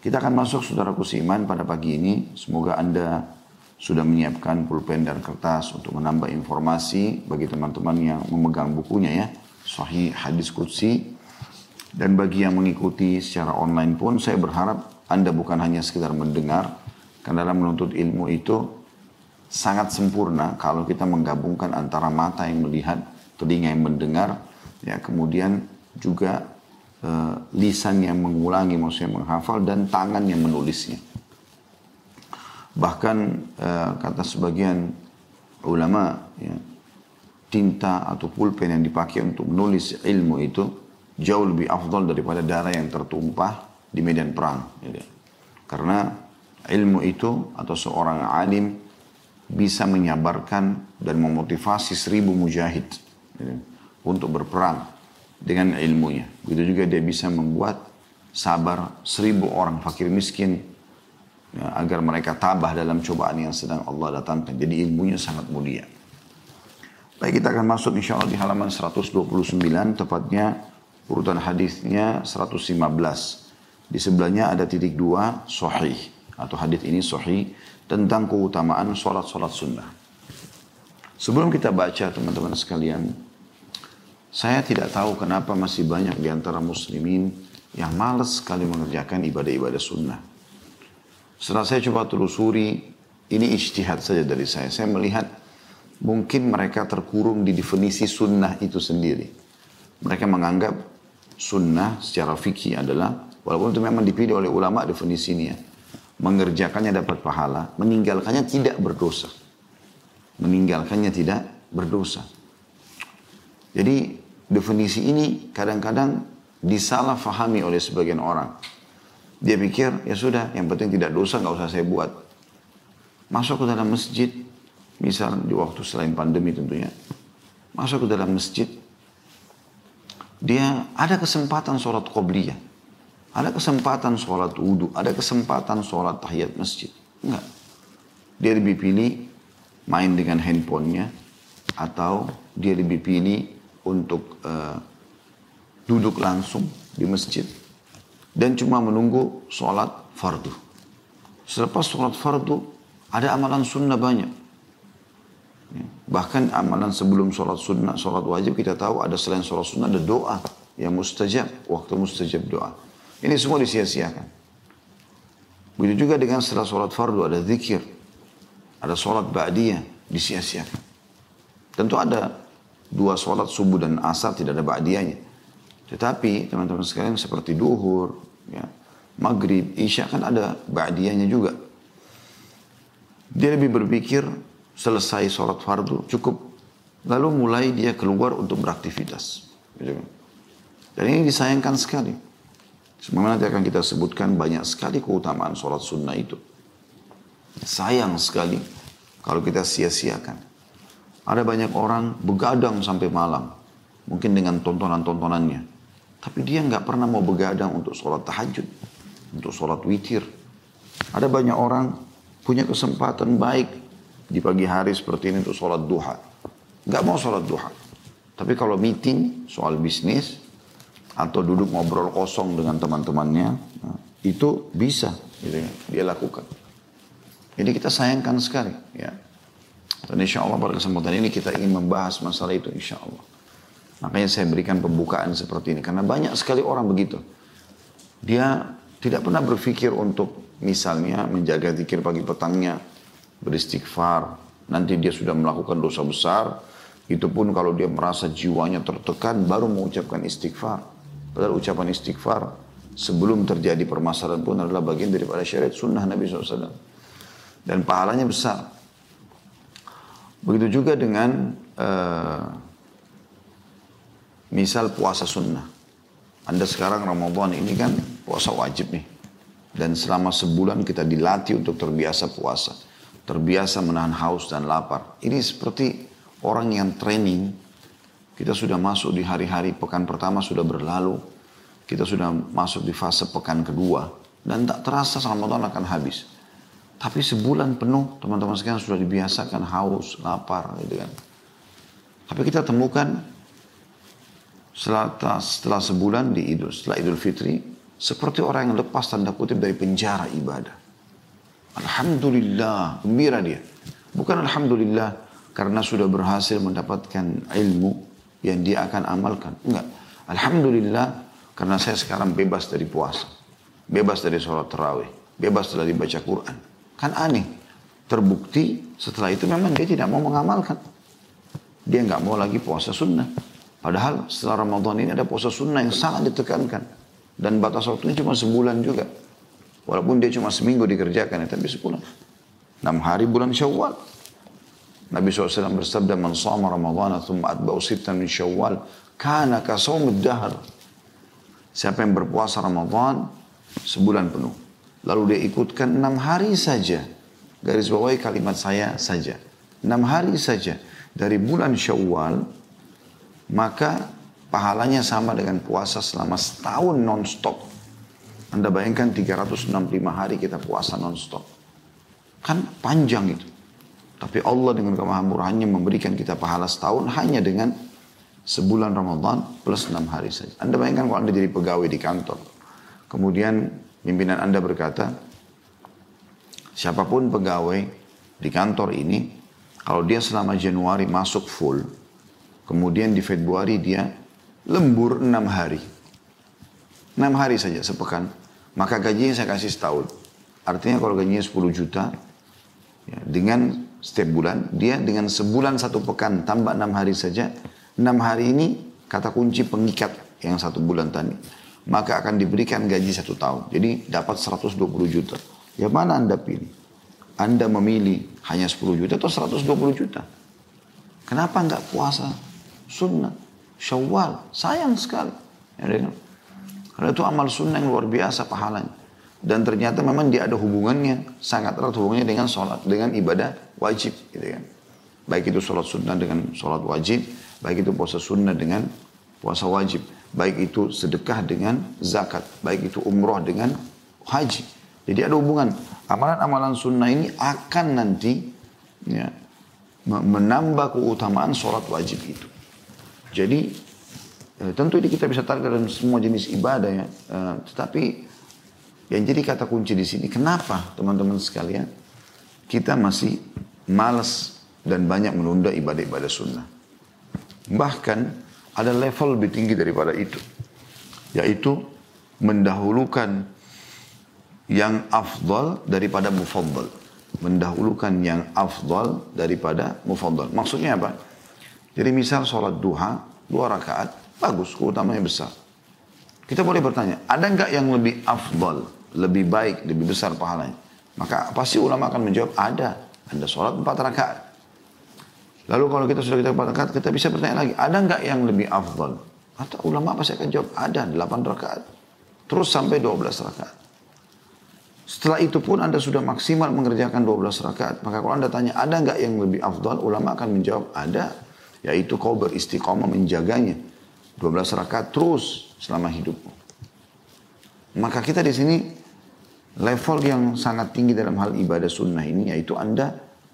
Kita akan masuk saudaraku seiman pada pagi ini. Semoga Anda sudah menyiapkan pulpen dan kertas untuk menambah informasi bagi teman-teman yang memegang bukunya ya. Sahih Hadis Qudsi. Dan bagi yang mengikuti secara online pun saya berharap Anda bukan hanya sekedar mendengar. Karena dalam menuntut ilmu itu sangat sempurna kalau kita menggabungkan antara mata yang melihat, telinga yang mendengar, ya kemudian juga uh, lisan yang mengulangi, maksudnya menghafal, dan tangan yang menulisnya. Bahkan uh, kata sebagian ulama, ya, tinta atau pulpen yang dipakai untuk menulis ilmu itu jauh lebih afdal daripada darah yang tertumpah di medan perang. Ya. Karena ilmu itu atau seorang alim bisa menyabarkan dan memotivasi seribu mujahid ya, untuk berperang dengan ilmunya. Begitu juga dia bisa membuat sabar seribu orang fakir miskin ya, agar mereka tabah dalam cobaan yang sedang Allah datangkan. Jadi ilmunya sangat mulia. Baik kita akan masuk insya Allah di halaman 129 tepatnya urutan hadisnya 115. Di sebelahnya ada titik dua sahih atau hadis ini sahih tentang keutamaan sholat-sholat sunnah. Sebelum kita baca teman-teman sekalian, saya tidak tahu kenapa masih banyak di antara muslimin yang malas sekali mengerjakan ibadah-ibadah sunnah. Setelah saya coba telusuri, ini ijtihad saja dari saya. Saya melihat mungkin mereka terkurung di definisi sunnah itu sendiri. Mereka menganggap sunnah secara fikih adalah, walaupun itu memang dipilih oleh ulama definisinya, mengerjakannya dapat pahala, meninggalkannya tidak berdosa. Meninggalkannya tidak berdosa. Jadi definisi ini kadang-kadang disalahfahami oleh sebagian orang. Dia pikir, ya sudah, yang penting tidak dosa, nggak usah saya buat. Masuk ke dalam masjid, misal di waktu selain pandemi tentunya, masuk ke dalam masjid, dia ada kesempatan sholat qobliyah. Ada kesempatan sholat wudhu, ada kesempatan sholat tahiyat masjid. Enggak. Dia lebih pilih main dengan handphonenya atau dia lebih pilih untuk uh, duduk langsung di masjid dan cuma menunggu sholat fardu. Selepas sholat fardu ada amalan sunnah banyak. Ya. Bahkan amalan sebelum sholat sunnah, sholat wajib kita tahu ada selain sholat sunnah ada doa yang mustajab, waktu mustajab doa. Ini semua disia-siakan. Begitu juga dengan setelah sholat fardu ada zikir, ada sholat ba'diyah, disia-siakan. Tentu ada dua sholat subuh dan asar tidak ada ba'diyahnya. Tetapi teman-teman sekalian seperti duhur, ya, maghrib, isya kan ada ba'diyahnya juga. Dia lebih berpikir selesai sholat fardu cukup. Lalu mulai dia keluar untuk beraktivitas. Gitu kan. Dan ini disayangkan sekali. Semoga nanti akan kita sebutkan banyak sekali keutamaan sholat sunnah itu. Sayang sekali kalau kita sia-siakan. Ada banyak orang begadang sampai malam. Mungkin dengan tontonan-tontonannya. Tapi dia nggak pernah mau begadang untuk sholat tahajud. Untuk sholat witir. Ada banyak orang punya kesempatan baik di pagi hari seperti ini untuk sholat duha. Nggak mau sholat duha. Tapi kalau meeting soal bisnis atau duduk ngobrol kosong dengan teman-temannya, nah, itu bisa gitu ya, dia lakukan. Jadi kita sayangkan sekali. Ya. Dan insya Allah pada kesempatan ini kita ingin membahas masalah itu insya Allah. Makanya saya berikan pembukaan seperti ini. Karena banyak sekali orang begitu. Dia tidak pernah berpikir untuk misalnya menjaga zikir pagi petangnya. Beristighfar. Nanti dia sudah melakukan dosa besar. Itu pun kalau dia merasa jiwanya tertekan baru mengucapkan istighfar. Padahal ucapan istighfar sebelum terjadi permasalahan pun adalah bagian daripada syariat sunnah Nabi SAW. Dan pahalanya besar. Begitu juga dengan uh, misal puasa sunnah. Anda sekarang Ramadan ini kan puasa wajib nih. Dan selama sebulan kita dilatih untuk terbiasa puasa. Terbiasa menahan haus dan lapar. Ini seperti orang yang training. Kita sudah masuk di hari-hari pekan pertama sudah berlalu. Kita sudah masuk di fase pekan kedua. Dan tak terasa Ramadan akan habis. Tapi sebulan penuh teman-teman sekalian sudah dibiasakan haus, lapar gitu kan. Tapi kita temukan setelah, setelah sebulan di Idul, setelah Idul Fitri, seperti orang yang lepas tanda kutip dari penjara ibadah. Alhamdulillah, gembira dia. Bukan Alhamdulillah karena sudah berhasil mendapatkan ilmu yang dia akan amalkan. Enggak. Alhamdulillah karena saya sekarang bebas dari puasa. Bebas dari sholat terawih. Bebas dari baca Quran. Kan aneh. Terbukti setelah itu memang dia tidak mau mengamalkan. Dia nggak mau lagi puasa sunnah. Padahal setelah Ramadan ini ada puasa sunnah yang sangat ditekankan. Dan batas waktunya cuma sebulan juga. Walaupun dia cuma seminggu dikerjakan, tapi sebulan. Enam hari bulan syawal. Nabi SAW bersabda, Man sama Ramadhan, thumma atba'u sittan min syawal, kana kasawmid dahar. Siapa yang berpuasa Ramadan, sebulan penuh. Lalu dia ikutkan enam hari saja. Garis bawahi kalimat saya saja. Enam hari saja. Dari bulan syawal, maka pahalanya sama dengan puasa selama setahun non-stop. Anda bayangkan 365 hari kita puasa non-stop. Kan panjang itu. Tapi Allah dengan kemahamurahannya memberikan kita pahala setahun hanya dengan sebulan Ramadan plus enam hari saja. Anda bayangkan kalau Anda jadi pegawai di kantor. Kemudian pimpinan Anda berkata, siapa pun pegawai di kantor ini, kalau dia selama Januari masuk full, Kemudian di Februari dia lembur enam hari. Enam hari saja sepekan. Maka gajinya saya kasih setahun. Artinya kalau gajinya 10 juta, ya, dengan setiap bulan, dia dengan sebulan satu pekan tambah enam hari saja. Enam hari ini kata kunci pengikat yang satu bulan tadi. Maka akan diberikan gaji satu tahun. Jadi dapat 120 juta. Ya mana Anda pilih? Anda memilih hanya 10 juta atau 120 juta? Kenapa enggak puasa sunnah, syawal, sayang sekali. Ya, kan? Karena itu amal sunnah yang luar biasa pahalanya. Dan ternyata memang dia ada hubungannya, sangat erat hubungannya dengan sholat, dengan ibadah wajib. Gitu kan. Baik itu sholat sunnah dengan sholat wajib, baik itu puasa sunnah dengan puasa wajib. Baik itu sedekah dengan zakat, baik itu umroh dengan haji. Jadi ada hubungan. Amalan-amalan sunnah ini akan nanti ya, menambah keutamaan sholat wajib itu. Jadi eh, tentu ini kita bisa tarik dalam semua jenis ibadah ya. Eh, tetapi yang jadi kata kunci di sini, kenapa teman-teman sekalian kita masih malas dan banyak menunda ibadah-ibadah sunnah. Bahkan ada level lebih tinggi daripada itu. Yaitu mendahulukan yang afdal daripada mufaddal. Mendahulukan yang afdal daripada mufaddal. Maksudnya apa? Jadi misal sholat duha, dua rakaat, bagus, keutamanya besar. Kita boleh bertanya, ada nggak yang lebih afdal, lebih baik, lebih besar pahalanya? Maka pasti ulama akan menjawab, ada. Anda sholat empat rakaat. Lalu kalau kita sudah kita rakaat, kita bisa bertanya lagi, ada nggak yang lebih afdal? Atau ulama pasti akan jawab, ada, delapan rakaat. Terus sampai dua belas rakaat. Setelah itu pun Anda sudah maksimal mengerjakan 12 rakaat. Maka kalau Anda tanya, ada nggak yang lebih afdal? Ulama akan menjawab, ada. Yaitu kau beristiqomah menjaganya. 12 rakaat terus selama hidupmu. Maka kita di sini level yang sangat tinggi dalam hal ibadah sunnah ini yaitu Anda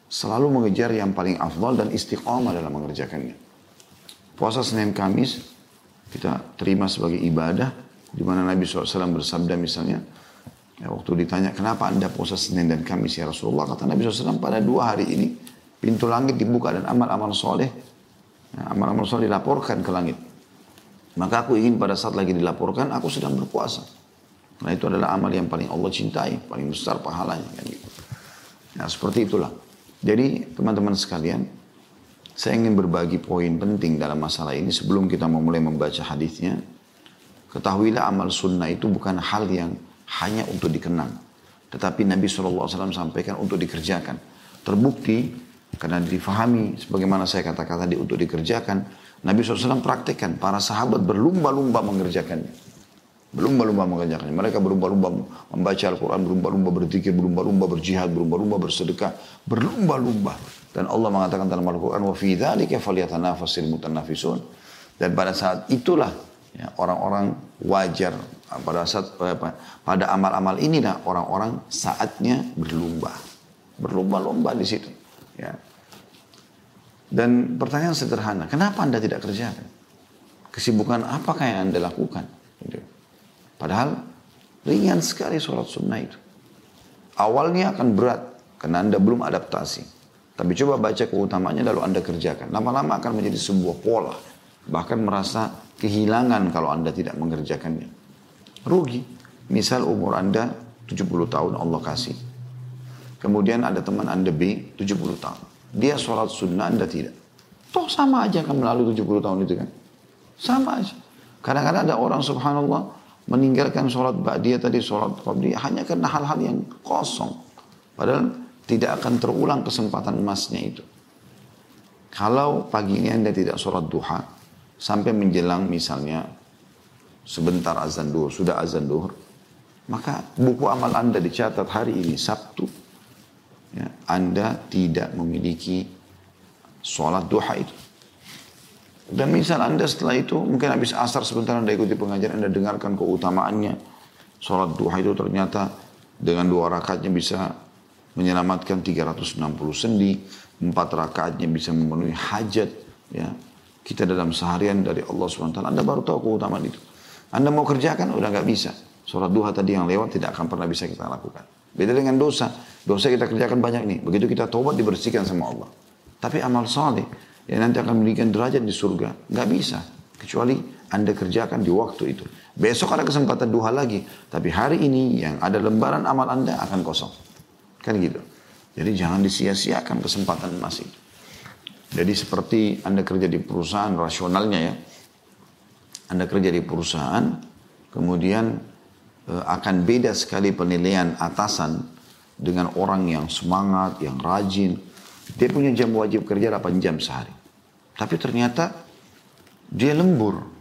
selalu mengejar yang paling afdal dan istiqomah dalam mengerjakannya. Puasa Senin Kamis kita terima sebagai ibadah di mana Nabi SAW bersabda misalnya ya, waktu ditanya kenapa anda puasa Senin dan Kamis ya Rasulullah kata Nabi SAW pada dua hari ini pintu langit dibuka dan amal-amal soleh Nah, amal-amal soleh dilaporkan ke langit. Maka aku ingin pada saat lagi dilaporkan, aku sedang berpuasa. Karena itu adalah amal yang paling Allah cintai, paling besar pahalanya. Kan gitu. Nah seperti itulah. Jadi teman-teman sekalian, saya ingin berbagi poin penting dalam masalah ini sebelum kita memulai membaca hadisnya. Ketahuilah amal sunnah itu bukan hal yang hanya untuk dikenang. Tetapi Nabi SAW sampaikan untuk dikerjakan. Terbukti karena difahami sebagaimana saya katakan tadi untuk dikerjakan. Nabi SAW praktekkan. Para sahabat berlumba-lumba mengerjakannya. Berlumba-lumba mengerjakannya. Mereka berlumba-lumba membaca Al-Quran, berlumba-lumba berzikir, berlumba-lumba berjihad, berlumba-lumba bersedekah. Berlumba-lumba. Dan Allah mengatakan dalam Al-Quran, وَفِي ذَلِكَ فَلْيَتَنَافَسِ الْمُتَنَافِسُونَ Dan pada saat itulah ya, orang-orang wajar pada saat eh, pada amal-amal inilah orang-orang saatnya berlumba berlumba-lumba di situ ya dan pertanyaan sederhana, kenapa Anda tidak kerjakan? Kesibukan apakah yang Anda lakukan? Gitu. Padahal Ringan sekali sholat sunnah itu. Awalnya akan berat karena Anda belum adaptasi. Tapi coba baca keutamaannya lalu Anda kerjakan. Lama-lama akan menjadi sebuah pola. Bahkan merasa kehilangan kalau Anda tidak mengerjakannya. Rugi. Misal umur Anda 70 tahun Allah kasih. Kemudian ada teman Anda B 70 tahun. Dia sholat sunnah Anda tidak. Toh sama aja akan melalui 70 tahun itu kan. Sama aja. Kadang-kadang ada orang subhanallah meninggalkan sholat dia tadi sholat qabliyah hanya karena hal-hal yang kosong. Padahal tidak akan terulang kesempatan emasnya itu. Kalau pagi ini Anda tidak sholat duha, sampai menjelang misalnya sebentar azan duhur, sudah azan duhur, maka buku amal Anda dicatat hari ini Sabtu, ya, Anda tidak memiliki sholat duha itu. Dan misal Anda setelah itu, mungkin habis asar sebentar Anda ikuti pengajaran, Anda dengarkan keutamaannya. Sholat duha itu ternyata dengan dua rakaatnya bisa menyelamatkan 360 sendi, empat rakaatnya bisa memenuhi hajat. Ya, kita dalam seharian dari Allah SWT, Anda baru tahu keutamaan itu. Anda mau kerjakan, udah nggak bisa. Sholat duha tadi yang lewat tidak akan pernah bisa kita lakukan. Beda dengan dosa. Dosa kita kerjakan banyak nih. Begitu kita tobat dibersihkan sama Allah. Tapi amal saleh yang nanti akan memberikan derajat di surga. Nggak bisa. Kecuali Anda kerjakan di waktu itu. Besok ada kesempatan duha lagi. Tapi hari ini yang ada lembaran amal Anda akan kosong. Kan gitu. Jadi jangan disia-siakan kesempatan emas itu. Jadi seperti Anda kerja di perusahaan rasionalnya ya. Anda kerja di perusahaan, kemudian eh, akan beda sekali penilaian atasan dengan orang yang semangat, yang rajin. Dia punya jam wajib kerja 8 jam sehari. Tapi ternyata dia lembur.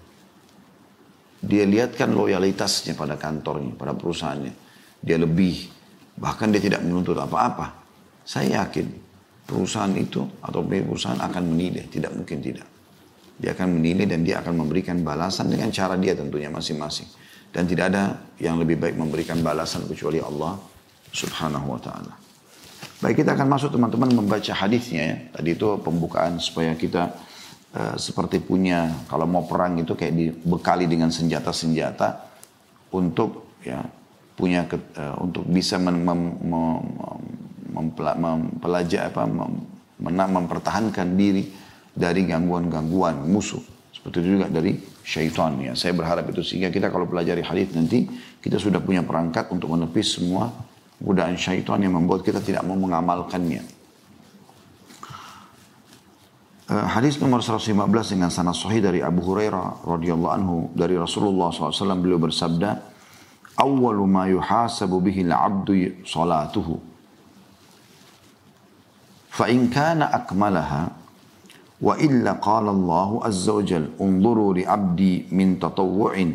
Dia lihatkan loyalitasnya pada kantornya, pada perusahaannya. Dia lebih, bahkan dia tidak menuntut apa-apa. Saya yakin perusahaan itu atau perusahaan akan menilai, tidak mungkin tidak. Dia akan menilai dan dia akan memberikan balasan dengan cara dia tentunya masing-masing. Dan tidak ada yang lebih baik memberikan balasan kecuali Allah subhanahu wa ta'ala. Baik kita akan masuk teman-teman membaca hadisnya ya. Tadi itu pembukaan supaya kita uh, seperti punya kalau mau perang itu kayak dibekali dengan senjata-senjata untuk ya punya ke, uh, untuk bisa mem, mem, mem, mempelajari apa mem, menang mempertahankan diri dari gangguan-gangguan musuh. Seperti itu juga dari syaitan ya. Saya berharap itu sehingga kita kalau pelajari hadis nanti kita sudah punya perangkat untuk menepis semua godaan syaitan yang membuat kita tidak mau mengamalkannya. Uh, hadis nomor 115 dengan sanad sahih dari Abu Hurairah radhiyallahu anhu dari Rasulullah SAW beliau bersabda, "Awwalu ma yuhasabu bihi al-'abdu salatuhu. Fa in kana akmalaha wa illa qala Allah azza wa jal unzuru li 'abdi min tatawwu'in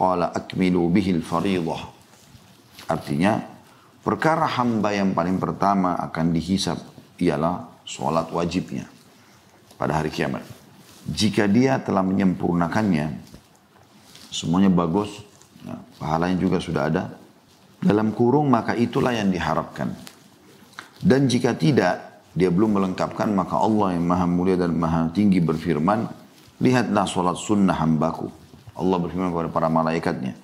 qala akmilu bihi al-fariidah." Artinya, perkara hamba yang paling pertama akan dihisap ialah sholat wajibnya pada hari kiamat. Jika dia telah menyempurnakannya, semuanya bagus, ya, pahalanya juga sudah ada, dalam kurung maka itulah yang diharapkan. Dan jika tidak, dia belum melengkapkan, maka Allah yang maha mulia dan maha tinggi berfirman, lihatlah sholat sunnah hambaku. Allah berfirman kepada para malaikatnya,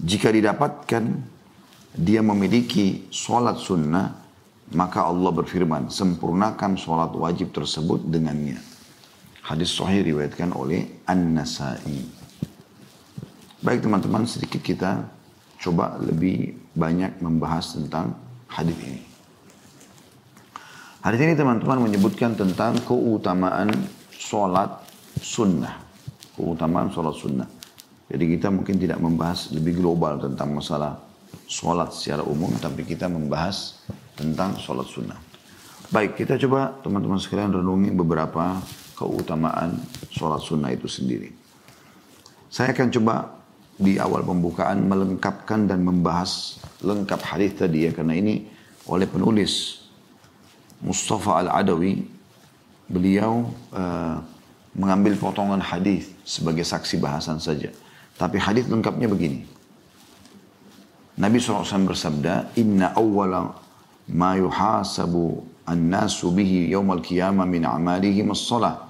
jika didapatkan dia memiliki sholat sunnah, maka Allah berfirman, sempurnakan sholat wajib tersebut dengannya. Hadis sahih riwayatkan oleh An-Nasai. Baik teman-teman, sedikit kita coba lebih banyak membahas tentang hadis ini. Hadis ini teman-teman menyebutkan tentang keutamaan sholat sunnah. Keutamaan sholat sunnah. Jadi kita mungkin tidak membahas lebih global tentang masalah sholat secara umum, tapi kita membahas tentang sholat sunnah. Baik, kita coba teman-teman sekalian renungi beberapa keutamaan sholat sunnah itu sendiri. Saya akan coba di awal pembukaan melengkapkan dan membahas lengkap hadis tadi ya, karena ini oleh penulis Mustafa Al-Adawi, beliau uh, mengambil potongan hadis sebagai saksi bahasan saja. Tapi hadis lengkapnya begini. Nabi SAW bersabda, Inna awwala ma yuhasabu an-nasu bihi yawmal qiyamah min amalihim as-salah.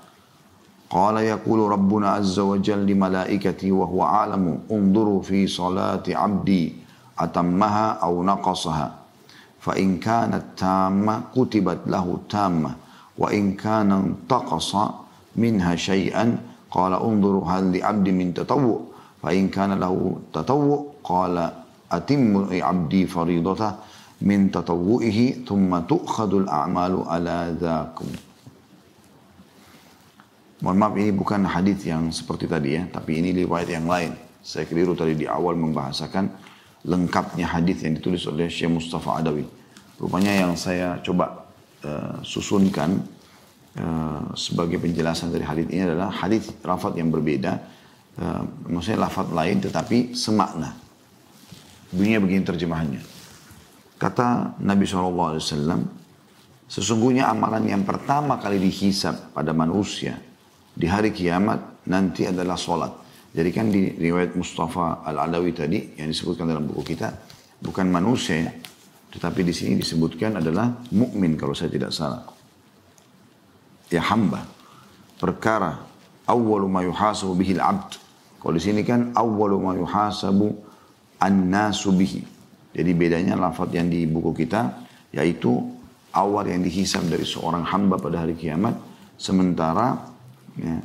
قال يقول ربنا عز وجل لملائكته وهو عالم انظروا في صلاة عبدي أتمها أو نقصها فإن كانت تامة كتبت له تامة وإن كان انتقص منها شيئا قال انظروا هل لعبد من تطوع فإن كان له تطوع قال أتم عبدي فريضته من تطوعه ثم تؤخذ الأعمال على ذاكم Mohon maaf ini bukan hadis yang seperti tadi ya, tapi ini riwayat yang lain. Saya keliru tadi di awal membahasakan lengkapnya hadis yang ditulis oleh Syekh Mustafa Adawi. Rupanya yang saya coba uh, susunkan uh, sebagai penjelasan dari hadis ini adalah hadis lafaz yang berbeda, uh, maksudnya lafaz lain tetapi semakna. Bunyinya begini terjemahannya. Kata Nabi SAW, sesungguhnya amalan yang pertama kali dihisap pada manusia di hari kiamat nanti adalah solat. Jadi kan di riwayat Mustafa Al-Adawi tadi yang disebutkan dalam buku kita bukan manusia tetapi di sini disebutkan adalah mukmin kalau saya tidak salah. Ya hamba. Perkara awwalu ma yuhasabu bihi al-'abd. Kalau di sini kan awwalu ma yuhasabu an-nasu bihi. Jadi bedanya lafaz yang di buku kita yaitu awal yang dihisab dari seorang hamba pada hari kiamat sementara Ya.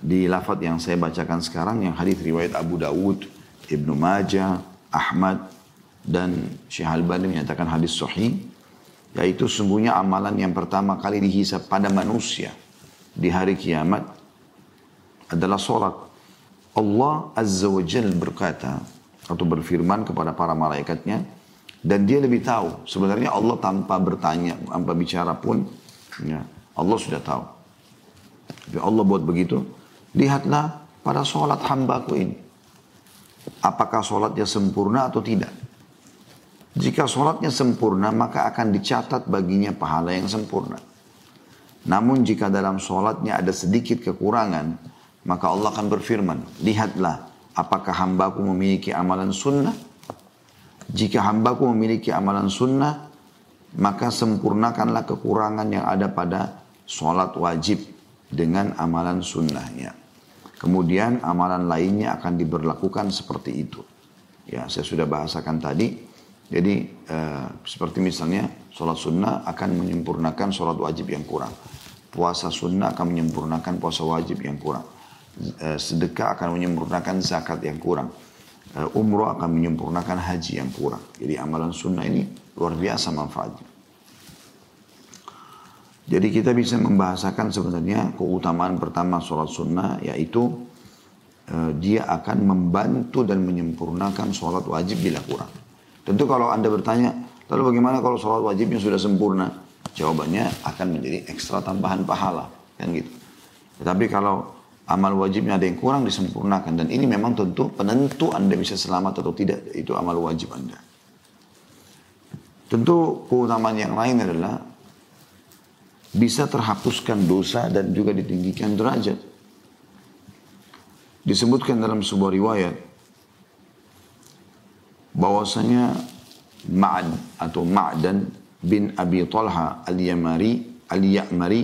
Di lafaz yang saya bacakan sekarang yang hadis riwayat Abu Dawud, Ibnu Majah, Ahmad dan Syekh Al-Bani menyatakan hadis sahih yaitu sungguhnya amalan yang pertama kali dihisap pada manusia di hari kiamat adalah solat. Allah Azza wa Jal berkata atau berfirman kepada para malaikatnya dan dia lebih tahu sebenarnya Allah tanpa bertanya tanpa bicara pun ya, Allah sudah tahu tapi Allah buat begitu. Lihatlah pada sholat hambaku ini. Apakah sholatnya sempurna atau tidak? Jika sholatnya sempurna, maka akan dicatat baginya pahala yang sempurna. Namun jika dalam sholatnya ada sedikit kekurangan, maka Allah akan berfirman, lihatlah apakah hambaku memiliki amalan sunnah? Jika hambaku memiliki amalan sunnah, maka sempurnakanlah kekurangan yang ada pada sholat wajib dengan amalan sunnahnya. Kemudian amalan lainnya akan diberlakukan seperti itu. Ya, saya sudah bahasakan tadi. Jadi eh, seperti misalnya sholat sunnah akan menyempurnakan sholat wajib yang kurang. Puasa sunnah akan menyempurnakan puasa wajib yang kurang. Eh, sedekah akan menyempurnakan zakat yang kurang. Eh, umroh akan menyempurnakan haji yang kurang. Jadi amalan sunnah ini luar biasa manfaatnya. Jadi kita bisa membahasakan sebenarnya keutamaan pertama sholat sunnah yaitu uh, dia akan membantu dan menyempurnakan sholat wajib bila kurang. Tentu kalau anda bertanya, lalu bagaimana kalau sholat wajibnya sudah sempurna? Jawabannya akan menjadi ekstra tambahan pahala, kan gitu. Tetapi kalau amal wajibnya ada yang kurang disempurnakan dan ini memang tentu penentu anda bisa selamat atau tidak itu amal wajib anda. Tentu keutamaan yang lain adalah bisa terhapuskan dosa dan juga ditinggikan derajat. Disebutkan dalam sebuah riwayat bahwasanya Ma'ad atau Ma'dan bin Abi Talha al-Yamari al-Ya'mari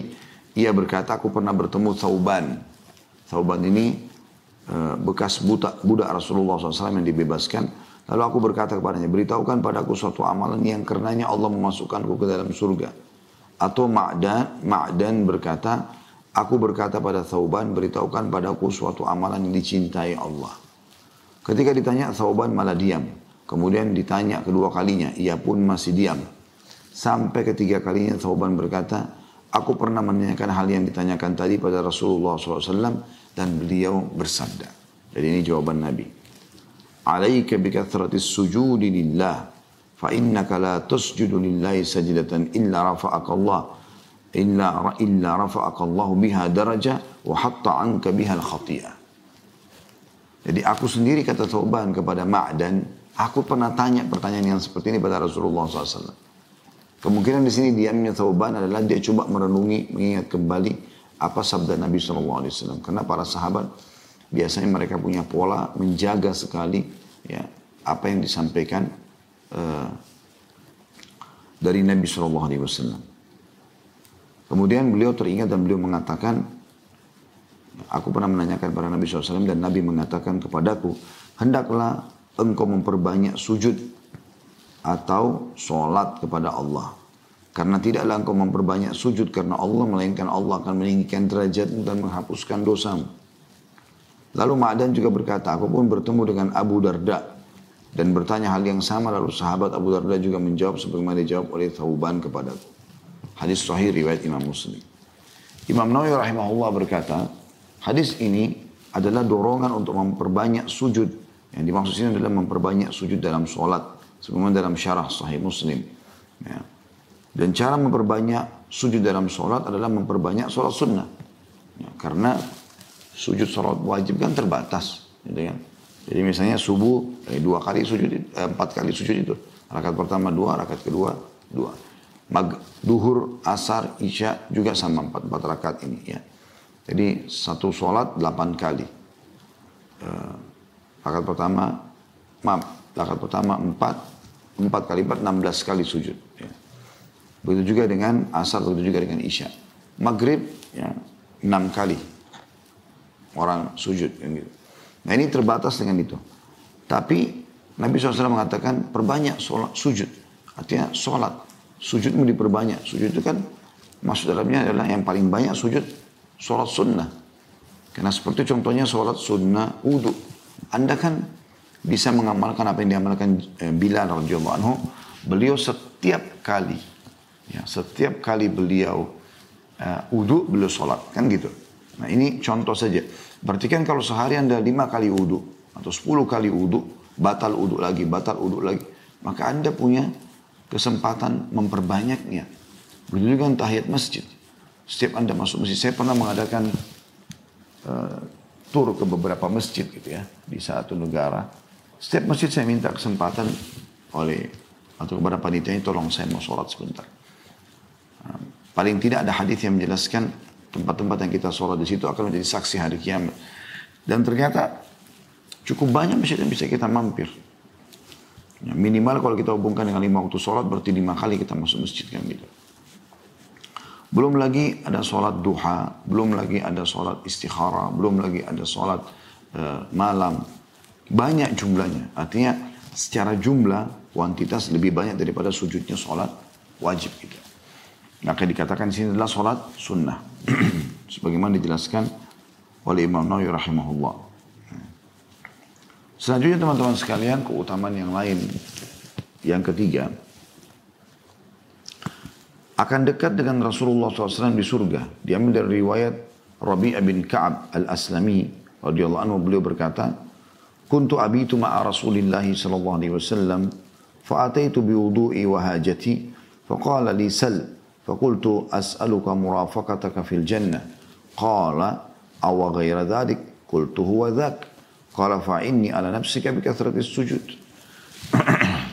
ia berkata aku pernah bertemu Thauban. Thauban ini uh, bekas budak, budak Rasulullah SAW yang dibebaskan. Lalu aku berkata kepadanya, beritahukan padaku suatu amalan yang karenanya Allah memasukkanku ke dalam surga. Atau Ma'dan, Ma'dan berkata, Aku berkata pada Thauban, beritahukan padaku suatu amalan yang dicintai Allah. Ketika ditanya, Thauban malah diam. Kemudian ditanya kedua kalinya, ia pun masih diam. Sampai ketiga kalinya Thauban berkata, Aku pernah menanyakan hal yang ditanyakan tadi pada Rasulullah SAW dan beliau bersabda. Jadi ini jawaban Nabi. Alaika bikathratis sujudi lillah fa innaka la tasjudu lillahi sajdatan illa rafa'aka Allah illa illa rafa'aka Allah biha daraja wa hatta anka biha al khati'ah jadi aku sendiri kata Tauban kepada Ma'dan aku pernah tanya pertanyaan yang seperti ini pada Rasulullah SAW kemungkinan di sini diamnya Tauban adalah dia coba merenungi mengingat kembali apa sabda Nabi SAW karena para sahabat biasanya mereka punya pola menjaga sekali ya apa yang disampaikan Eh, dari Nabi Wasallam. Kemudian beliau teringat dan beliau mengatakan, aku pernah menanyakan kepada Nabi SAW dan Nabi mengatakan kepadaku, hendaklah engkau memperbanyak sujud atau sholat kepada Allah. Karena tidaklah engkau memperbanyak sujud karena Allah, melainkan Allah akan meninggikan derajatmu dan menghapuskan dosamu. Lalu Ma'dan juga berkata, aku pun bertemu dengan Abu Darda dan bertanya hal yang sama lalu sahabat Abu Darda juga menjawab sebagaimana dijawab oleh Thauban kepadaku. Hadis sahih riwayat Imam Muslim. Imam Nawawi rahimahullah berkata, hadis ini adalah dorongan untuk memperbanyak sujud. Yang dimaksud ini adalah memperbanyak sujud dalam sholat. Sebagaimana dalam syarah sahih Muslim. Ya. Dan cara memperbanyak sujud dalam sholat adalah memperbanyak sholat sunnah. Ya, karena sujud sholat wajib kan terbatas. Gitu kan. Jadi misalnya subuh eh, dua kali sujud, eh, empat kali sujud itu. Rakaat pertama dua, rakaat kedua dua. Mag, duhur, asar, isya juga sama empat, empat rakaat ini ya. Jadi satu sholat delapan kali. Uh, rakaat pertama, maaf, rakaat pertama empat, empat kali empat, enam belas kali sujud. Ya. Begitu juga dengan asar, begitu juga dengan isya. Maghrib, ya, enam kali orang sujud. Gitu. Nah ini terbatas dengan itu. Tapi Nabi SAW mengatakan perbanyak sholat, sujud. Artinya sholat sujudmu diperbanyak. Sujud itu kan maksud dalamnya adalah yang paling banyak sujud sholat sunnah. Karena seperti contohnya sholat sunnah wudhu. Anda kan bisa mengamalkan apa yang diamalkan eh, Bilal radhiyallahu anhu. Beliau setiap kali, ya, setiap kali beliau uh, wudhu, beliau sholat. Kan gitu. Nah ini contoh saja. Berarti kan kalau sehari Anda lima kali wudhu, atau sepuluh kali wudhu, batal wudhu lagi, batal wudhu lagi. Maka Anda punya kesempatan memperbanyaknya. Begitu juga tahiyat masjid. Setiap Anda masuk masjid, saya pernah mengadakan uh, tur ke beberapa masjid gitu ya, di satu negara. Setiap masjid saya minta kesempatan oleh atau kepada panitia tolong saya mau sholat sebentar. Uh, paling tidak ada hadis yang menjelaskan tempat-tempat yang kita sholat di situ akan menjadi saksi hari kiamat. Dan ternyata cukup banyak masjid yang bisa kita mampir. Ya, minimal kalau kita hubungkan dengan lima waktu sholat berarti lima kali kita masuk masjid kan gitu. Belum lagi ada sholat duha, belum lagi ada sholat istikhara, belum lagi ada sholat uh, malam. Banyak jumlahnya. Artinya secara jumlah kuantitas lebih banyak daripada sujudnya sholat wajib gitu. Maka dikatakan sini adalah sholat sunnah. Sebagaimana dijelaskan oleh Imam Nawawi rahimahullah. Selanjutnya teman-teman sekalian keutamaan yang lain. Yang ketiga. Akan dekat dengan Rasulullah SAW di surga. Diambil dari riwayat Rabi' bin Ka'ab al-Aslami. radhiyallahu anhu beliau berkata. Kuntu abitu ma'a Rasulillahi sallallahu alaihi wasallam. Wa hajati. Faqala li sal. Faqultu as'aluka murafaqataka fil jannah. Qala awa ghaira dhadik. Qultu huwa dhak. Qala fa'inni ala nafsika bi kathratis sujud.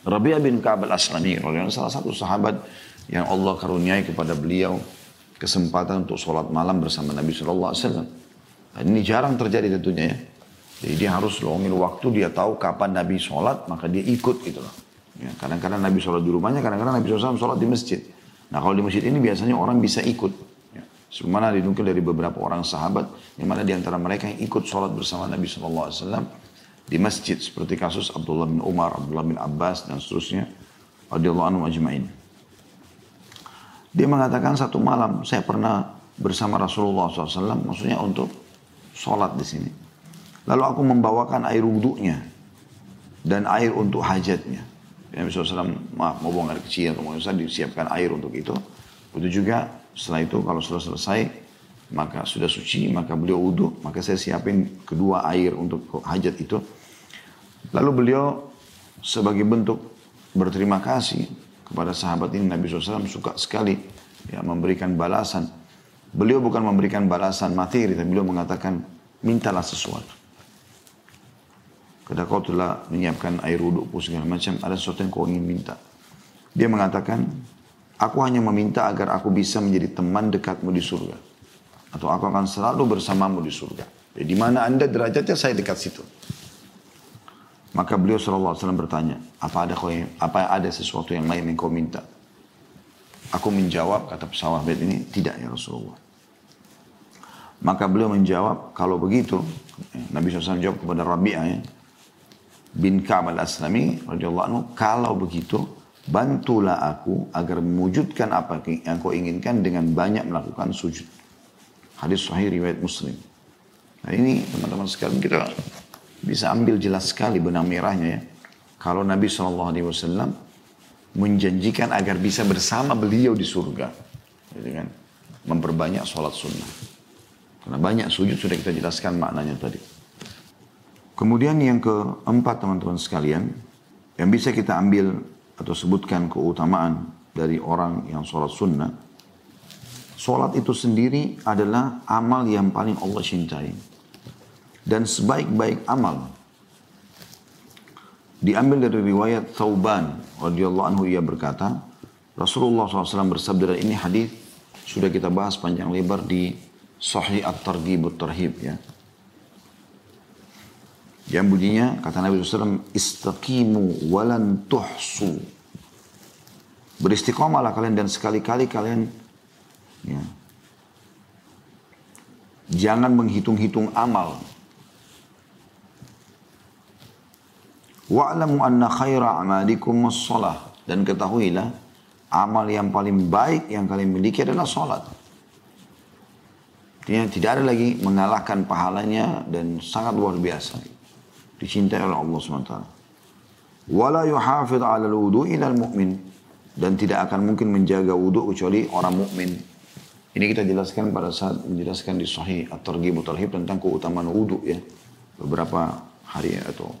Rabi'ah bin Ka'ab al-Aslami, salah satu sahabat yang Allah karuniai kepada beliau kesempatan untuk sholat malam bersama Nabi Shallallahu Alaihi Wasallam. Dan ini jarang terjadi tentunya ya. Jadi dia harus luangin waktu, dia tahu kapan Nabi sholat, maka dia ikut gitu loh. Ya, kadang-kadang Nabi sholat di rumahnya, kadang-kadang Nabi SAW sholat di masjid. Nah kalau di masjid ini biasanya orang bisa ikut. Sebagaimana dinukil dari beberapa orang sahabat, yang mana di antara mereka yang ikut sholat bersama Nabi SAW di masjid seperti kasus Abdullah bin Umar, Abdullah bin Abbas dan seterusnya, radhiyallahu anhu ajma'in. Dia mengatakan satu malam saya pernah bersama Rasulullah SAW, maksudnya untuk sholat di sini. Lalu aku membawakan air wudhunya dan air untuk hajatnya. Nabi SAW maaf mau buang air kecil atau mau disiapkan air untuk itu. Itu juga setelah itu kalau sudah selesai, maka sudah suci, maka beliau wudhu, maka saya siapin kedua air untuk hajat itu. Lalu beliau sebagai bentuk berterima kasih kepada sahabat ini Nabi SAW suka sekali ya, memberikan balasan. Beliau bukan memberikan balasan materi, tapi beliau mengatakan mintalah sesuatu. Ketika kau telah menyiapkan air wudhu segala macam, ada sesuatu yang kau ingin minta. Dia mengatakan, Aku hanya meminta agar aku bisa menjadi teman dekatmu di surga. Atau aku akan selalu bersamamu di surga. Jadi di mana anda derajatnya saya dekat situ. Maka beliau SAW bertanya, apa ada kau apa ada sesuatu yang lain yang kau minta? Aku menjawab kata pesawat ini, tidak ya Rasulullah. Maka beliau menjawab, kalau begitu, Nabi SAW jawab kepada Rabi'ah ya, bin Ka'ab al-Aslami radhiyallahu kalau begitu, bantulah aku agar mewujudkan apa yang kau inginkan dengan banyak melakukan sujud. Hadis sahih riwayat Muslim. Nah ini teman-teman sekalian kita bisa ambil jelas sekali benang merahnya ya. Kalau Nabi SAW menjanjikan agar bisa bersama beliau di surga. Gitu kan? Memperbanyak sholat sunnah. Karena banyak sujud sudah kita jelaskan maknanya tadi. Kemudian yang keempat teman-teman sekalian. Yang bisa kita ambil atau sebutkan keutamaan dari orang yang sholat sunnah. Sholat itu sendiri adalah amal yang paling Allah cintai. Dan sebaik-baik amal Diambil dari riwayat Thauban radhiyallahu anhu ia berkata, Rasulullah SAW bersabda dan ini hadis sudah kita bahas panjang lebar di Sahih At-Targhib At-Tarhib ya. Yang bunyinya kata Nabi SAW, istaqimu walan tuhsu. Beristiqomalah kalian dan sekali-kali kalian ya, jangan menghitung-hitung amal Wa'lamu anna khaira amalikum salah dan ketahuilah amal yang paling baik yang kalian miliki adalah salat. Artinya tidak ada lagi mengalahkan pahalanya dan sangat luar biasa. Dicintai oleh Allah SWT. Wala yuhafid ala wudu ila mu'min. Dan tidak akan mungkin menjaga wudhu kecuali orang mukmin. Ini kita jelaskan pada saat menjelaskan di Sahih At-Targhib tentang keutamaan wudhu ya. Beberapa hari atau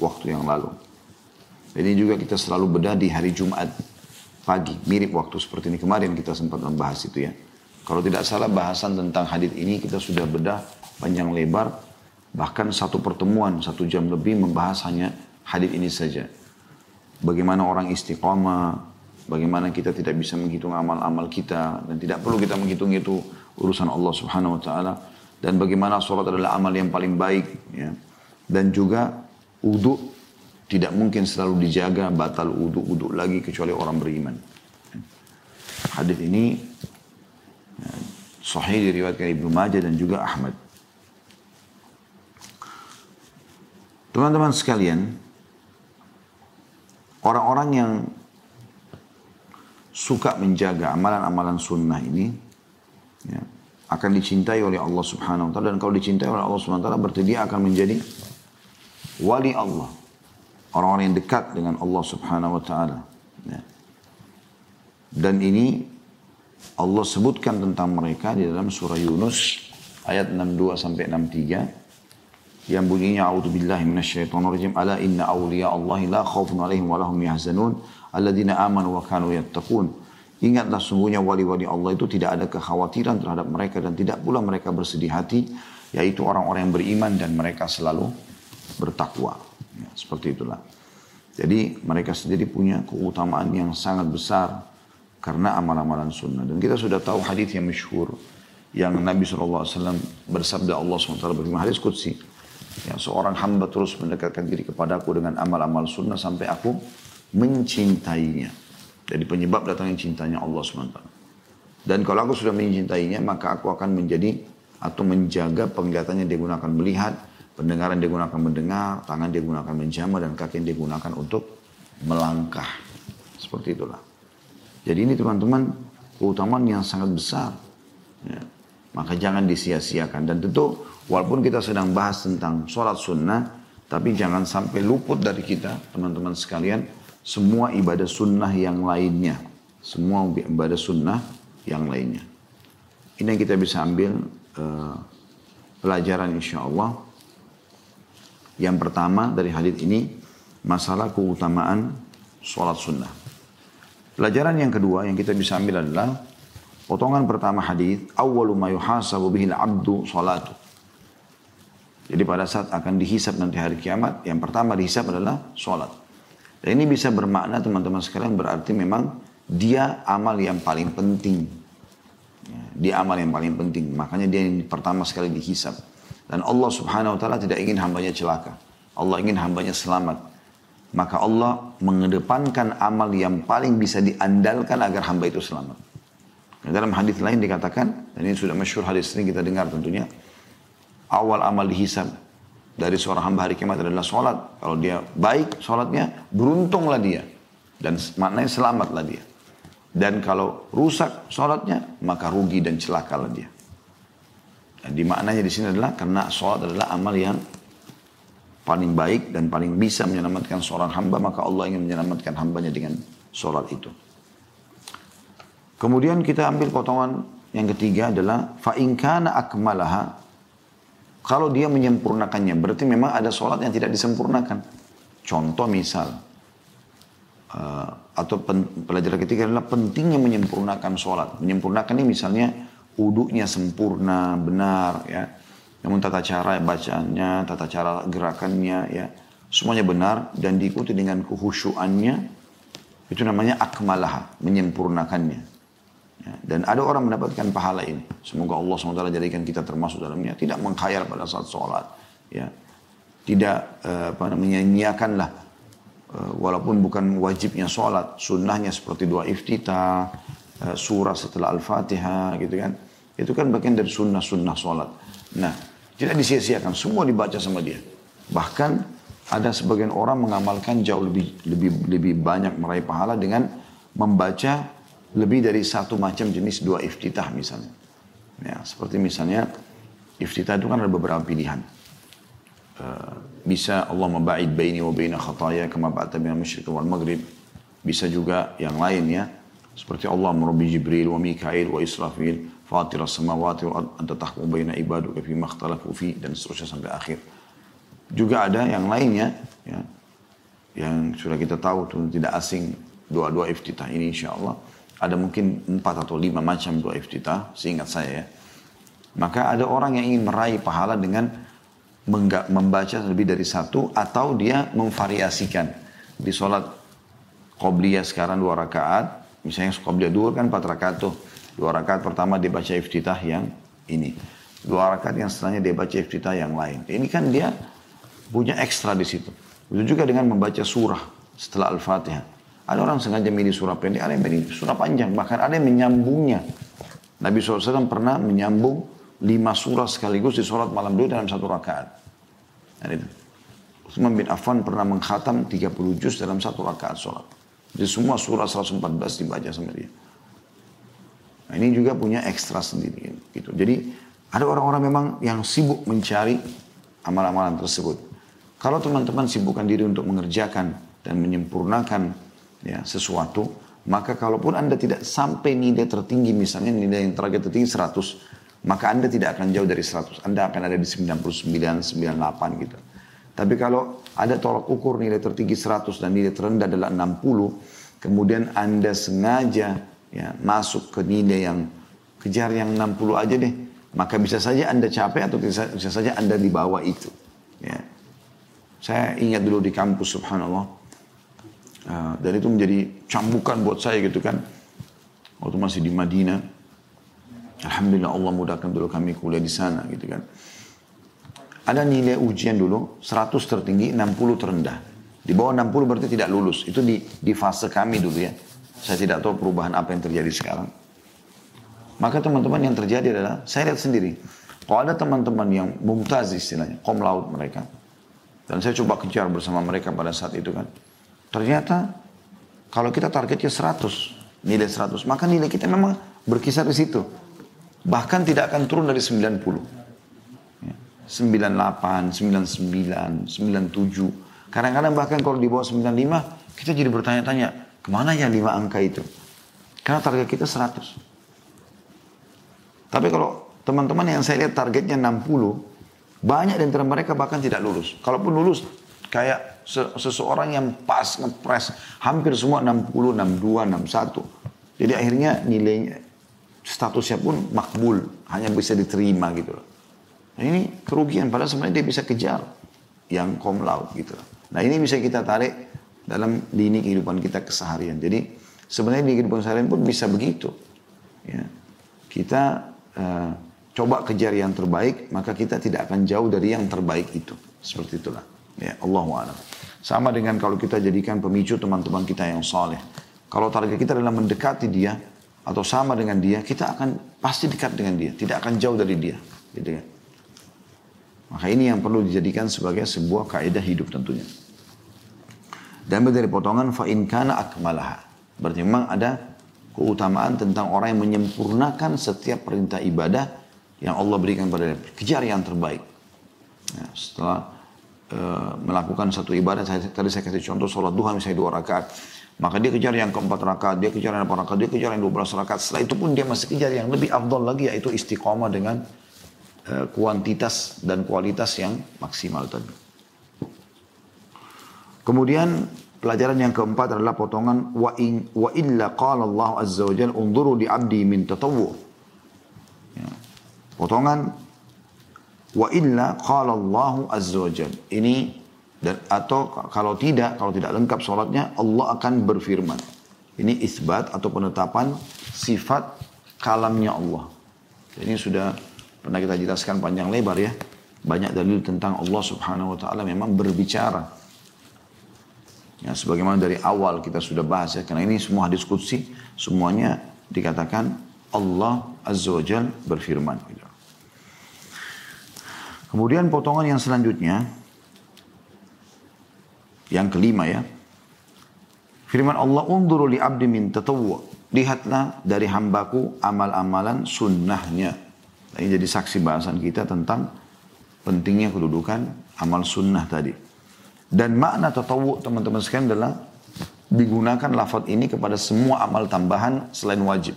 waktu yang lalu. Ini juga kita selalu bedah di hari Jumat pagi, mirip waktu seperti ini kemarin kita sempat membahas itu ya. Kalau tidak salah bahasan tentang hadis ini kita sudah bedah panjang lebar, bahkan satu pertemuan satu jam lebih membahas hanya hadis ini saja. Bagaimana orang istiqomah, bagaimana kita tidak bisa menghitung amal-amal kita dan tidak perlu kita menghitung itu urusan Allah Subhanahu wa taala dan bagaimana sholat adalah amal yang paling baik ya. Dan juga Uduk tidak mungkin selalu dijaga batal uduk uduk lagi kecuali orang beriman. Hadis ini ya, sahih diriwayatkan Ibnu Majah dan juga Ahmad. Teman-teman sekalian, orang-orang yang suka menjaga amalan-amalan sunnah ini ya, akan dicintai oleh Allah Subhanahu wa taala dan kalau dicintai oleh Allah Subhanahu wa taala berarti dia akan menjadi wali Allah. Orang-orang yang dekat dengan Allah subhanahu wa ta'ala. Ya. Dan ini Allah sebutkan tentang mereka di dalam surah Yunus ayat 62 sampai 63 yang bunyinya a'udzubillahi minasyaitonirrajim ala inna awliya Allah la khaufun alaihim wa lahum yahzanun alladzina amanu wa kanu yattaqun ingatlah sungguhnya wali-wali Allah itu tidak ada kekhawatiran terhadap mereka dan tidak pula mereka bersedih hati yaitu orang-orang yang beriman dan mereka selalu bertakwa. Ya, seperti itulah. Jadi mereka sendiri punya keutamaan yang sangat besar karena amal-amalan sunnah. Dan kita sudah tahu hadis yang masyhur yang Nabi SAW bersabda Allah SWT berfirman hadis Qudsi. Ya, seorang hamba terus mendekatkan diri kepadaku dengan amal-amal sunnah sampai aku mencintainya. Jadi penyebab datangnya cintanya Allah SWT. Dan kalau aku sudah mencintainya, maka aku akan menjadi atau menjaga penglihatannya dia gunakan melihat, Pendengaran dia gunakan mendengar, tangan dia gunakan menjama, dan kaki dia gunakan untuk melangkah. Seperti itulah. Jadi ini teman-teman keutamaan yang sangat besar. Ya. Maka jangan disia-siakan. Dan tentu walaupun kita sedang bahas tentang sholat sunnah, tapi jangan sampai luput dari kita, teman-teman sekalian, semua ibadah sunnah yang lainnya. Semua ibadah sunnah yang lainnya. Ini yang kita bisa ambil uh, pelajaran insya Allah yang pertama dari hadis ini masalah keutamaan sholat sunnah. Pelajaran yang kedua yang kita bisa ambil adalah potongan pertama hadis awwalu ma yuhasabu bihil abdu salatu. Jadi pada saat akan dihisap nanti hari kiamat, yang pertama dihisap adalah sholat. Dan ini bisa bermakna teman-teman sekalian berarti memang dia amal yang paling penting. Ya, dia amal yang paling penting. Makanya dia yang pertama sekali dihisap. Dan Allah subhanahu wa ta'ala tidak ingin hambanya celaka. Allah ingin hambanya selamat. Maka Allah mengedepankan amal yang paling bisa diandalkan agar hamba itu selamat. Dalam hadis lain dikatakan, dan ini sudah masyhur hadis ini kita dengar tentunya, awal amal dihisab dari seorang hamba hari kiamat adalah sholat. Kalau dia baik sholatnya, beruntunglah dia. Dan maknanya selamatlah dia. Dan kalau rusak sholatnya, maka rugi dan celakalah dia. Dan di maknanya di sini adalah karena sholat adalah amal yang paling baik dan paling bisa menyelamatkan seorang hamba, maka Allah ingin menyelamatkan hambanya dengan sholat itu. Kemudian kita ambil potongan yang ketiga adalah fa'inkana akmalaha kalau dia menyempurnakannya, berarti memang ada sholat yang tidak disempurnakan. Contoh misal, uh, atau pen, pelajaran ketiga adalah pentingnya menyempurnakan sholat. Menyempurnakan ini misalnya uduknya sempurna, benar, ya. Namun tata cara bacanya, tata cara gerakannya, ya, semuanya benar dan diikuti dengan kehusuannya, itu namanya akmalah, menyempurnakannya. Ya, dan ada orang mendapatkan pahala ini. Semoga Allah SWT jadikan kita termasuk dalamnya. Tidak mengkhayal pada saat sholat. Ya. Tidak uh, apa namanya, nyiakanlah. Uh, walaupun bukan wajibnya sholat. Sunnahnya seperti dua iftitah. Uh, surah setelah Al-Fatihah gitu kan. Itu kan bagian dari sunnah-sunnah sholat. Nah, tidak disia-siakan. Semua dibaca sama dia. Bahkan ada sebagian orang mengamalkan jauh lebih lebih lebih banyak meraih pahala dengan membaca lebih dari satu macam jenis dua iftitah misalnya. Ya, seperti misalnya iftitah itu kan ada beberapa pilihan. Uh, bisa Allah memba'id baini wa baina khataya kama ba'ta minal musyrik wal maghrib. Bisa juga yang lain ya. Seperti Allah merubah Jibril wa Mikail wa Israfil fatir as-samawati wa anta tahkum baina ibaduka fi makhtalafu fi dan seterusnya sampai akhir. Juga ada yang lainnya ya, yang sudah kita tahu tuh tidak asing dua-dua iftitah ini insya Allah ada mungkin empat atau lima macam doa iftitah, seingat saya ya. Maka ada orang yang ingin meraih pahala dengan membaca lebih dari satu atau dia memvariasikan. Di sholat Qobliyah sekarang dua rakaat, misalnya Qobliyah dua kan empat rakaat tuh. Dua rakaat pertama dia baca iftitah yang ini. Dua rakaat yang setelahnya dia baca iftitah yang lain. Ini kan dia punya ekstra di situ. Begitu juga dengan membaca surah setelah Al-Fatihah. Ada orang sengaja milih surah pendek, ada yang milih surah panjang. Bahkan ada yang menyambungnya. Nabi SAW pernah menyambung lima surah sekaligus di sholat malam dulu dalam satu rakaat. Dan itu. Utsman bin Affan pernah mengkhatam 30 juz dalam satu rakaat sholat. Jadi semua surah 114 dibaca sama dia. Nah, ini juga punya ekstra sendiri. Gitu. Jadi ada orang-orang memang yang sibuk mencari amal-amalan tersebut. Kalau teman-teman sibukkan diri untuk mengerjakan dan menyempurnakan ya sesuatu, maka kalaupun Anda tidak sampai nilai tertinggi, misalnya nilai yang target tertinggi 100, maka Anda tidak akan jauh dari 100. Anda akan ada di 99, 98 gitu. Tapi kalau ada tolak ukur nilai tertinggi 100 dan nilai terendah adalah 60, kemudian Anda sengaja ya, masuk ke nilai yang kejar yang 60 aja deh, maka bisa saja Anda capek atau bisa, bisa saja Anda di bawah itu. Ya. Saya ingat dulu di kampus subhanallah, Ah, dan itu menjadi cambukan buat saya gitu kan. Waktu masih di Madinah. Alhamdulillah Allah mudahkan dulu kami kuliah di sana gitu kan. Ada nilai ujian dulu 100 tertinggi 60 terendah. Di bawah 60 berarti tidak lulus. Itu di, di fase kami dulu ya. Saya tidak tahu perubahan apa yang terjadi sekarang. Maka teman-teman yang terjadi adalah saya lihat sendiri. Kalau ada teman-teman yang mumtaz istilahnya, kom laut mereka. Dan saya coba kejar bersama mereka pada saat itu kan. Ternyata kalau kita targetnya 100, nilai 100, maka nilai kita memang berkisar di situ. Bahkan tidak akan turun dari 90. 98, 99, 97. Kadang-kadang bahkan kalau di bawah 95, kita jadi bertanya-tanya, ke mana ya lima angka itu? Karena target kita 100. Tapi kalau teman-teman yang saya lihat targetnya 60, banyak di antara mereka bahkan tidak lulus. Kalaupun lulus, kayak seseorang yang pas ngepres hampir semua 60, 62, 61. Jadi akhirnya nilainya statusnya pun makbul, hanya bisa diterima gitu loh. Nah ini kerugian padahal sebenarnya dia bisa kejar yang kom laut gitu. Nah ini bisa kita tarik dalam lini kehidupan kita keseharian. Jadi sebenarnya di kehidupan seharian pun bisa begitu. Ya. Kita uh, coba kejar yang terbaik, maka kita tidak akan jauh dari yang terbaik itu. Seperti itulah. Ya, Allah a'lam. Sama dengan kalau kita jadikan pemicu teman-teman kita yang soleh. Kalau target kita adalah mendekati dia, atau sama dengan dia, kita akan pasti dekat dengan dia, tidak akan jauh dari dia. Gitu kan? Maka ini yang perlu dijadikan sebagai sebuah kaidah hidup tentunya. Dan dari potongan fa in kana akmalaha. Berarti memang ada keutamaan tentang orang yang menyempurnakan setiap perintah ibadah yang Allah berikan pada dia. Kejar yang terbaik. Ya, setelah uh, melakukan satu ibadah, saya, tadi saya kasih contoh sholat duha misalnya dua rakaat. Maka dia kejar yang keempat rakaat, dia kejar yang empat rakaat, dia kejar yang dua belas rakaat. Setelah itu pun dia masih kejar yang lebih afdol lagi yaitu istiqomah dengan uh, kuantitas dan kualitas yang maksimal tadi. Kemudian pelajaran yang keempat adalah potongan wa in wa illa qala Allah azza wa jalla unzuru li 'abdi min tatawwu. Ya. Potongan wa illa qala Allah azza wa jalla. Ini dan atau kalau tidak kalau tidak lengkap sholatnya Allah akan berfirman. Ini isbat atau penetapan sifat kalamnya Allah. Ini sudah pernah kita jelaskan panjang lebar ya. Banyak dalil tentang Allah subhanahu wa ta'ala memang berbicara. Ya, sebagaimana dari awal kita sudah bahas ya. Karena ini semua hadis kudsi. Semuanya dikatakan Allah azza wa jal berfirman. Kemudian potongan yang selanjutnya. Yang kelima ya. Firman Allah, Unduru li abdi min tatawwa. Lihatlah dari hambaku amal-amalan sunnahnya. Ini jadi saksi bahasan kita tentang pentingnya kedudukan amal sunnah tadi. Dan makna tatawu teman-teman sekalian adalah digunakan lafaz ini kepada semua amal tambahan selain wajib.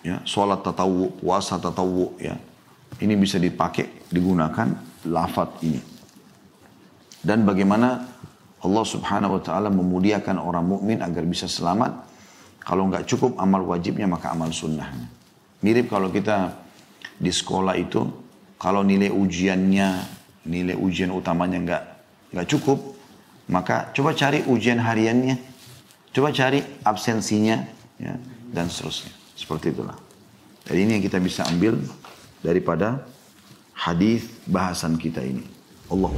Ya, sholat tatawu, puasa tatawu, ya. Ini bisa dipakai, digunakan lafaz ini. Dan bagaimana Allah subhanahu wa ta'ala memuliakan orang mukmin agar bisa selamat. Kalau nggak cukup amal wajibnya maka amal sunnahnya. Mirip kalau kita di sekolah itu, kalau nilai ujiannya, nilai ujian utamanya nggak nggak cukup, maka coba cari ujian hariannya, coba cari absensinya, ya, dan seterusnya. Seperti itulah. Jadi ini yang kita bisa ambil daripada hadis bahasan kita ini. Allah